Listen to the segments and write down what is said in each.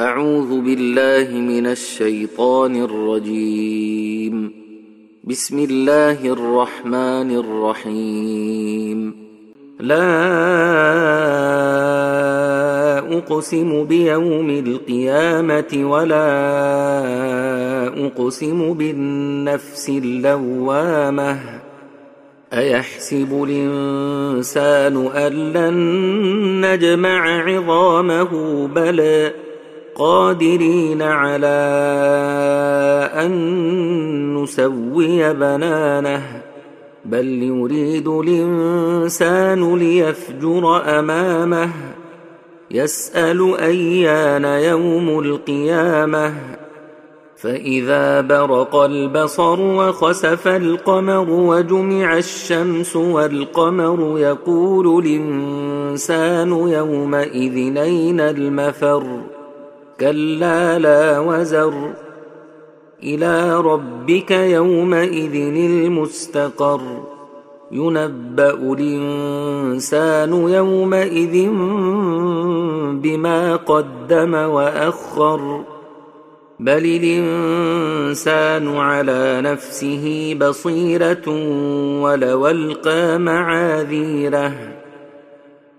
أعوذ بالله من الشيطان الرجيم. بسم الله الرحمن الرحيم. لا أقسم بيوم القيامة ولا أقسم بالنفس اللوامة. أيحسب الإنسان أن لن نجمع عظامه؟ بلى قادرين على أن نسوي بنانه بل يريد الإنسان ليفجر أمامه يسأل أيان يوم القيامة فإذا برق البصر وخسف القمر وجمع الشمس والقمر يقول الإنسان يومئذ أين المفر ؟ كلا لا وزر إلى ربك يومئذ المستقر. ينبأ الإنسان يومئذ بما قدم وأخر. بل الإنسان على نفسه بصيرة ولو ألقى معاذيره.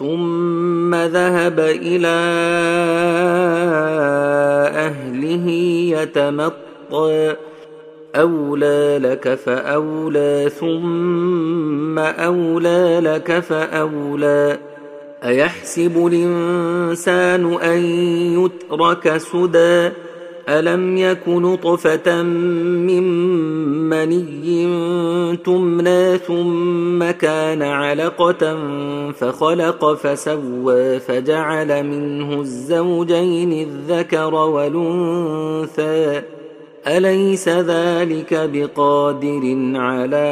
ثم ذهب إلى أهله يتمطى. أولى لك فأولى ثم أولى لك فأولى. أيحسب الإنسان أن يترك سدى؟ ألم يك نطفة من مني تمنى ثم كان علقة فخلق فسوى فجعل منه الزوجين الذكر والأنثى أليس ذلك بقادر على